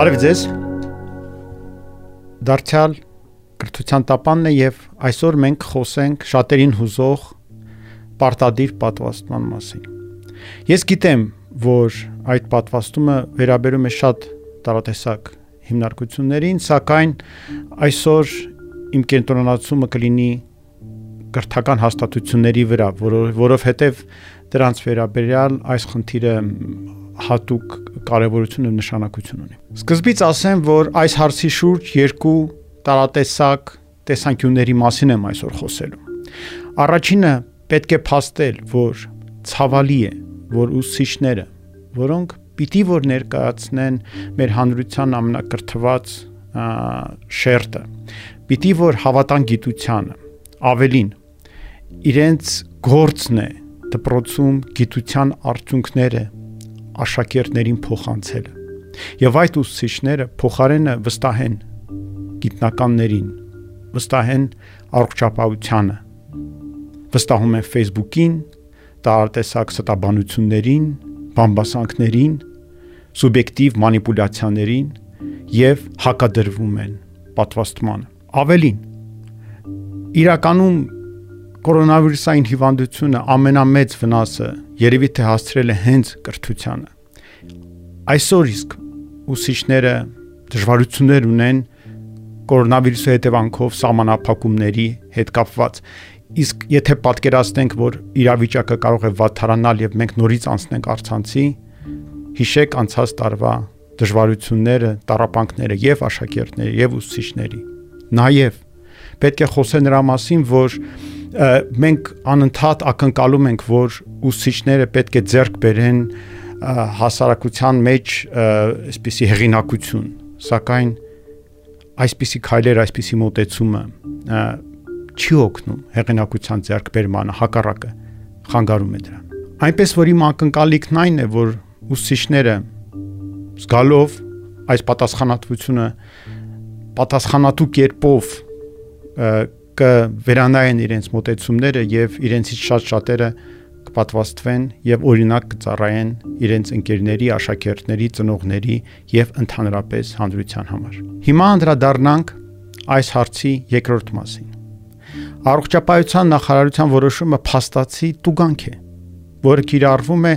Բարև ձեզ։ Դարձյալ կրթության տապանն է եւ այսօր մենք խոսենք շատերին հուզող պարտադիր պատվաստման մասին։ Ես գիտեմ, որ այդ պատվաստումը վերաբերում է շատ տարատեսակ հիմնարկություններին, սակայն այսօր իմ կենտրոնացումը կլինի կրթական հաստատությունների վրա, որով որովհետև դրանց վերաբերյալ այս խնդիրը հատուկ կարևորություն ու նշանակություն ունի։ Սկզբից ասեմ, որ այս հարցի շուրջ երկու տարատեսակ տեսանկյունների մասին եմ այսօր խոսելու։ Առաջինը պետք է փաստել, որ ցավալի է, որ ուսուցիչները, որոնք պիտի որ ներկայացնեն մեր հանրության ամենակրթված շերտը, պիտի որ հավատան գիտությանը, ավելին իրենց գործն է դպրոցում գիտության արդյունքները աշակերտներին փոխանցելը։ Եվ այդ ուսուցիչները փոխարենը վստահեն գիտնականներին, վստահեն առողջապահությանը, վստահում են Facebook-ին, տարատեսակ ստաբանություններին, բամբասանքներին, սուբյեկտիվ մանիպուլյացիաներին եւ հակադրվում են պատվաստմանը։ Ավելին, իրականում կորոնավիրուսային հիվանդությունը ամենամեծ վնասը երևի թե հասցրել է հենց կրթությանը։ Այսօր իսկ ուսուցիչները դժվարություններ ունեն կորոնավիրուսի հետևանքով սահմանափակումների հետ կապված։ Իսկ եթե պատկերացնենք, որ իրավիճակը կարող է վատթարանալ եւ մենք նորից անցնենք արցանցի, հիշեք անցած տարվա դժվարությունները, տարապանքները եւ աշակերտների եւ ուսուցիչների։ Նաեւ պետք է խոսել նրա մասին, որ մենք անընդհատ ակնկալում ենք, որ ուսուցիչները պետք է ձեռք բերեն հասարակության մեջ այսպիսի հեղինակություն, սակայն այսպիսի քայլեր, այսպիսի մոտեցումը չի օգնում հեղինակության ձեռքբերմանը, հակառակը խանգարում է դրան։ Այնպես որ իմ ակնկալիքն այն է, որ ուսուցիչները զգալով այս պատասխանատվությունը պատասխանատու կերպով կվերանային իրենց մտեցումները եւ իրենցից շատ շատերը կպատվաստվեն եւ օրինակ կծառայեն իրենց ընկերների, աշակերտների, ծնողների եւ ընդհանրապես հանրության համար։ Հիմա անդրադառնանք այս հարցի երկրորդ մասին։ Առողջապահության նախարարության որոշումը փաստացի տուգանք է, որը կիրառվում է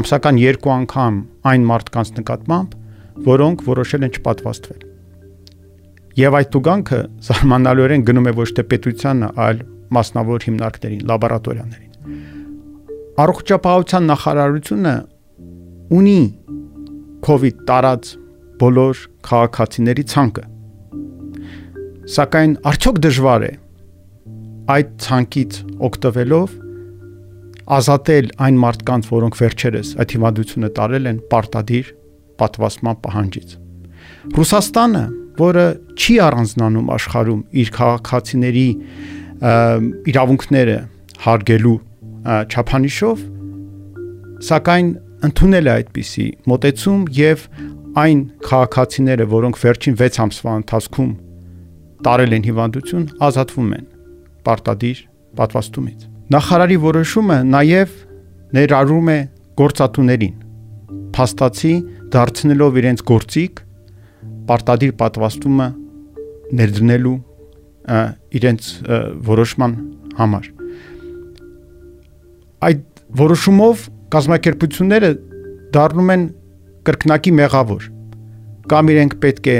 ամսական երկու անգամ այն մարդկանց նկատմամբ, որոնք որոշել են չպատվաստվել։ Եվ այդ տուգանքը զարմանալիորեն գնում է ոչ թե պետությանը, այլ մասնավոր հիմնարկներին, լաբորատորիաներին։ Առողջապահության նախարարությունը ունի COVID տարած բոլոր քաղաքացիների ցանկը։ Սակայն արդյոք դժվար է այդ ցանկից օգտվելով ազատել այն մարդկանց, որոնք վերջերս այդ հիվանդությունը տարել են պարտադիր պատվաստման պահանջից։ Ռուսաստանը որը չի առանձնանում աշխարհում իր քաղաքացիների իրավունքները հարգելու չափանիշով, սակայն ընդունել է այդպիսի մոտեցում եւ այն քաղաքացիները, որոնք վերջին 6 ամսվա ընթացքում տարել են հիվանդություն, ազատվում են պարտադիր պատվաստումից։ Նախարարի որոշումը նաև ներառում է գործատուներին փաստացի դարձնելով իրենց գործիք պարտադիր պատվաստումը ներդնելու իրենց որոշման համար այդ որոշումով կազմակերպությունները դառնում են կրկնակի մեղավոր կամ իրենք պետք է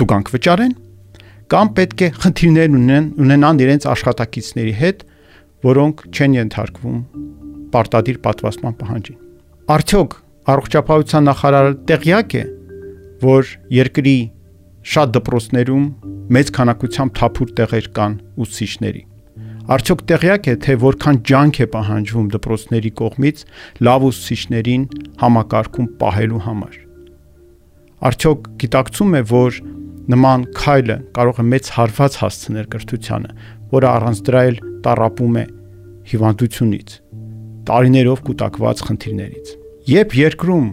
դուգանք վճարեն կամ պետք է խնդիրներ ունեն ունենան իրենց աշխատակիցների հետ որոնք չեն ենթարկվում պարտադիր պատվաստման պահանջին արդյոք առողջապահության նախարարը տեղյակ է որ երկրի շատ դպրոցներում մեծ քանակությամբ թափուր տեղեր կան ուսուցիչների։ Արդյոք տեղյակ է, թե որքան ջանք է պահանջվում դպրոցների կողմից լավ ուսուցիչներին համակարգում պահելու համար։ Արդյոք գիտակցում է, որ նման քայլը կարող է մեծ հարված հասցնել կրթությանը, որը առանց դրա էլ տարապում է հիվանդությունից, տարիներով կուտակված խնդիրներից։ Երբ երկրում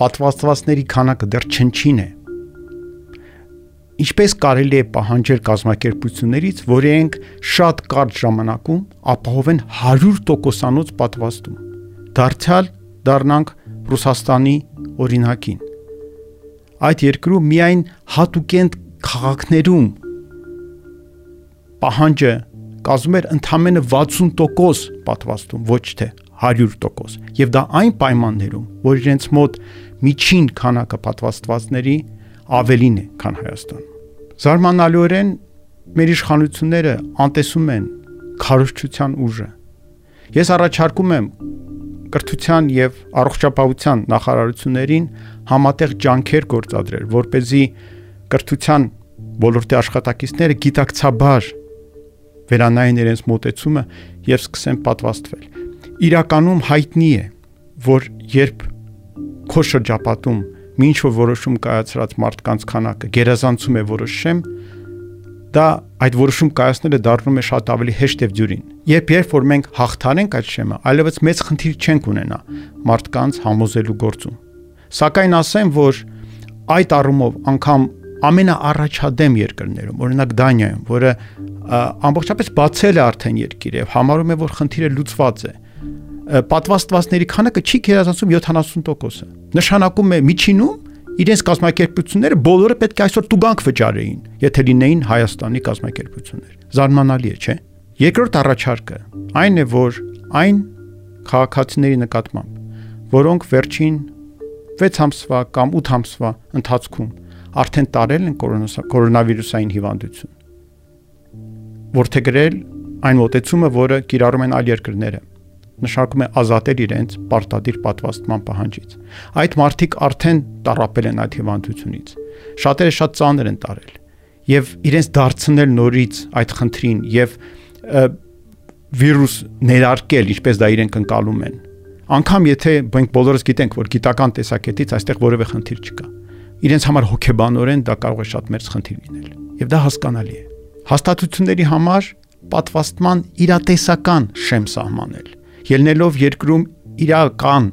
պատվաստվածների քանակը դեռ չնչին է։ Ինչպես կարելի է պահանջել կազմակերպություններից, որ իրենք շատ կարճ ժամանակում ապահովեն 100%-անոց պատվաստում։ Դարձյալ դառնանք Ռուսաստանի օրինակին։ այդ երկրում միայն հատուկենտ քաղաքներում պահանջը կազմում էր ընդամենը 60% պատվաստում, ոչ թե 100% եւ դա այն պայմաններում, որ իրենց մոտ միջին քանակը պատվաստվածների ավելին է, քան Հայաստանում։ Զարմանալիորեն մեր իշխանությունները անտեսում են քարոշչության ուժը։ Ես առաջարկում եմ կրթության եւ առողջապահության նախարարություններին համատեղ ջանքեր գործադրել, որ เป զի կրթության ոլորտի աշխատակիցները գիտակցաբար վերանային իրենց մոտեցումը եւ սկսեն պատվաստվել։ Իրականում հայտնի է, որ երբ քո շրջապատում ինչ որ որոշում կայացրած մարդկանց քանակը գերազանցում է որոշ շեմ, դա այդ որոշում կայացնելը դառնում է շատ ավելի հեշտ եւ դյուրին։ Երբ երբ որ մենք հաղթանենք այդ շեմը, այլևս մեծ խնդիր չենք ունենա մարդկանց համոզելու գործում։ Սակայն ասեմ, որ այդ առումով անգամ ամենաառաջադեմ երկրներում, օրինակ Դանիայում, որը ամբողջապես բացել է արդեն երկիր եւ համարում է, որ խնդիրը լուծված է, պատվաստվածների քանակը չի գերազանցում 70%-ը։ Նշանակում է միջինում իրենց կազմակերպությունները բոլորը պետք է այսօր տուգանք վճարեին, եթե լինեին Հայաստանի կազմակերպություններ։ Զարմանալի է, չէ՞։ Երկրորդ առաջարկը այն է, որ այն քաղաքացիների նկատմամբ, որոնք վերջին 6 ամսվա կամ 8 ամսվա ընթացքում արդեն տարել են կորոնավիրուսային հիվանդություն, որթեգրել այն մոտեցումը, որը կիրառում են այլ երկրները նշանակում է ազատել իրենց պարտադիր պատվաստման պահանջից։ Այդ մարդիկ արդեն տարապել են այդ հիվանդությունից։ Շատերը շատ ծանր են տարել եւ իրենց դարձնել նորից այդ խնդրին եւ վիրուս ներարկել, ինչպես դա իրենք ընկալում են։ Անկամ եթե մենք բոլորս գիտենք, որ գիտական տեսակետից այստեղ որևէ խնդիր չկա։ Իրենց համար հոգեբանորեն դա կարող է շատ մեծ խնդիր լինել։ Եվ դա հասկանալի է։ Հաստատությունների համար պատվաստման իրատեսական շեմ սահմանել ելնելով երկրում իրական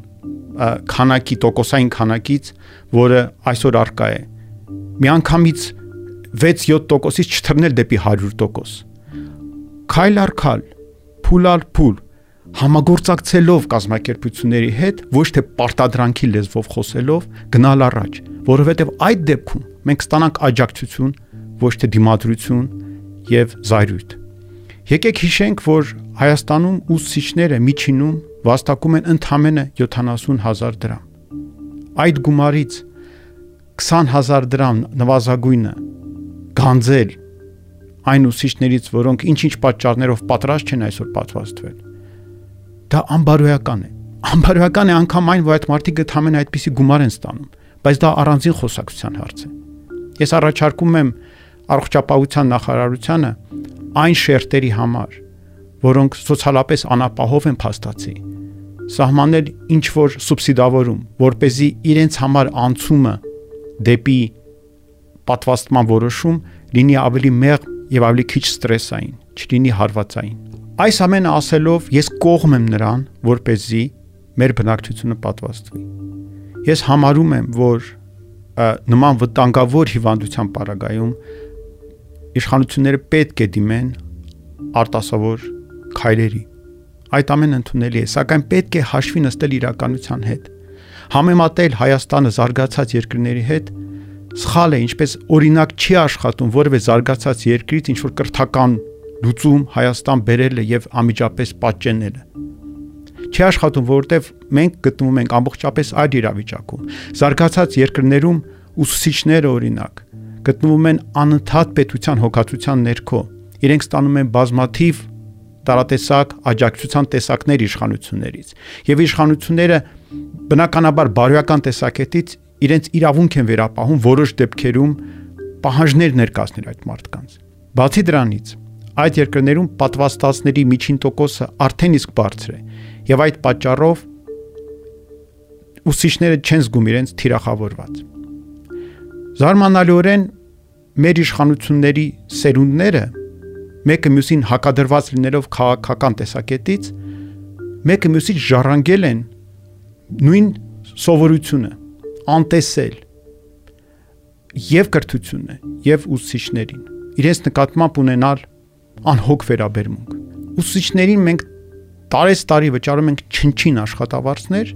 քանակի տոկոսային քանակից, որը այսօր արկա է։ Միանգամից 6-7%-ից չթռնել դեպի 100%։ Քայլ առ քայլ, փուլ առ փուլ համագործակցելով կազմակերպությունների հետ, ոչ թե պարտադրանքի լեզվով խոսելով, գնալ առաջ, որովհետև այդ դեպքում մենք ստանանք աջակցություն, ոչ թե դիմադրություն եւ զայրույթ։ Եկեք հիշենք, որ Հայաստանում ուսուցիչները միջինում վաստակում են ընդամենը 70000 դրամ։ Այդ գումարից 20000 դրամ նվազագույնը գանձել այն ուսուցիչներից, որոնք ինչ-ինչ պատճառներով պատրաստ չեն այսօր պատվաստվել։ Դա անբարոյական է։ Անբարոյական է անգամ այն, որ այդ մարդիկ ընդամենը այդպիսի գումար են ստանում, բայց դա առանձին խոսակցության հարց է։ Ես առաջարկում եմ առողջապահության նախարարությանը այն շերտերի համար, որոնք սոցիալապես անապահով են փաստացի, սահմանել ինչ որ սուբսիդավորում, որ เป զի իրենց համար անցումը դեպի պատվաստման որոշում լինի ավելի մեղ եւ ավելի քիչ ստրեսային, չլինի հարվածային։ Այս ամենը ասելով ես կողմ եմ նրան, որ เป զի մեր բնակչությունը պատվաստվի։ Ես համարում եմ, որ նման վտանգավոր հիվանդության պարագայում իշխանությունները պետք է դիմեն արտասովոր քայլերի։ Այդ ամենը ընդունելի է, սակայն պետք է հաշվի նստել իրականության հետ։ Համեմատել Հայաստանը զարգացած երկրների հետ սխալ է, ինչպես օրինակ չի աշխատում որևէ զարգացած երկրից ինչ որ կրթական լուծում Հայաստան բերելը եւ ամիջապես պատճենելը չի աշխատում, որովհետև մենք գտնվում ենք ամբողջապես այլ իրավիճակում։ Զարգացած երկրներում ուսուցիչները օրինակ գտնվում են անընդհատ պետության հոգացության ներքո։ Իրենք ստանում են բազմաթիվ տարատեսակ աջակցության տեսակներ իշխանություններից։ Եվ իշխանությունները բնականաբար բարոյական տեսակետից իրենց իրավունք են վերապահում որոշ դեպքերում պահանջներ ներկայացնել այդ մարդկանց։ Բացի դրանից, այդ երկրներում պատվաստածների միջին տոկոսը արդեն իսկ բարձր է, եւ այդ պատճառով ուսուցիչները չեն զգում իրենց թիրախավորված։ Զարմանալիորեն մեր իշխանությունների սերունդները մեկը մյուսին հակադրված լինելով քաղաքական տեսակետից մեկը մյուսից ժառանգել են նույն սովորությունը անտեսել եւ կրթությունը եւ ուսուցիչներին իրենց նկատմամբ ունենալ անհոգ վերաբերմունք ուսուցիչներին մենք տարես տարի վճարում ենք չնչին աշխատավարձներ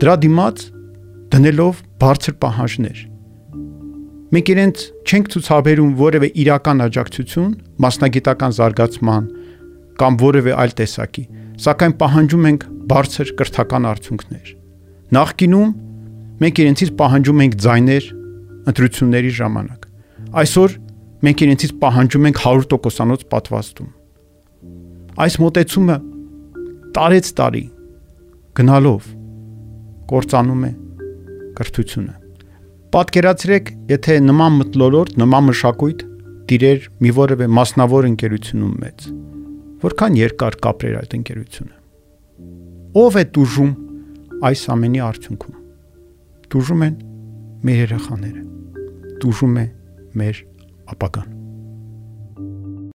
դրա դիմաց դնելով բարձր պահանջներ Մենք իրենց չենք ցուցաբերում որևէ իրական աջակցություն, մասնագիտական զարգացման կամ որևէ այլ տեսակի, սակայն պահանջում ենք բարձր կրթական արդյունքներ։ Նախկինում մենք իրենցից պահանջում ենք ձայներ ընտրությունների ժամանակ։ Այսօր մենք իրենցից պահանջում ենք 100%-անոց պատվաստում։ Այս մոտեցումը տարեց տարի գնալով կործանում է կրթությունը։ Պատկերացրեք, եթե նման մտլորորտ, նման մշակույթ տիրեր մի որևէ մասնավոր ընկերությունում մեծ։ Որքան երկար կապրեր այդ ընկերությունը։ Ո՞վ է դուժում այս ամենի արդյունքում։ Դուժում են մեր երեխաները։ Դուժում է մեր ապագան։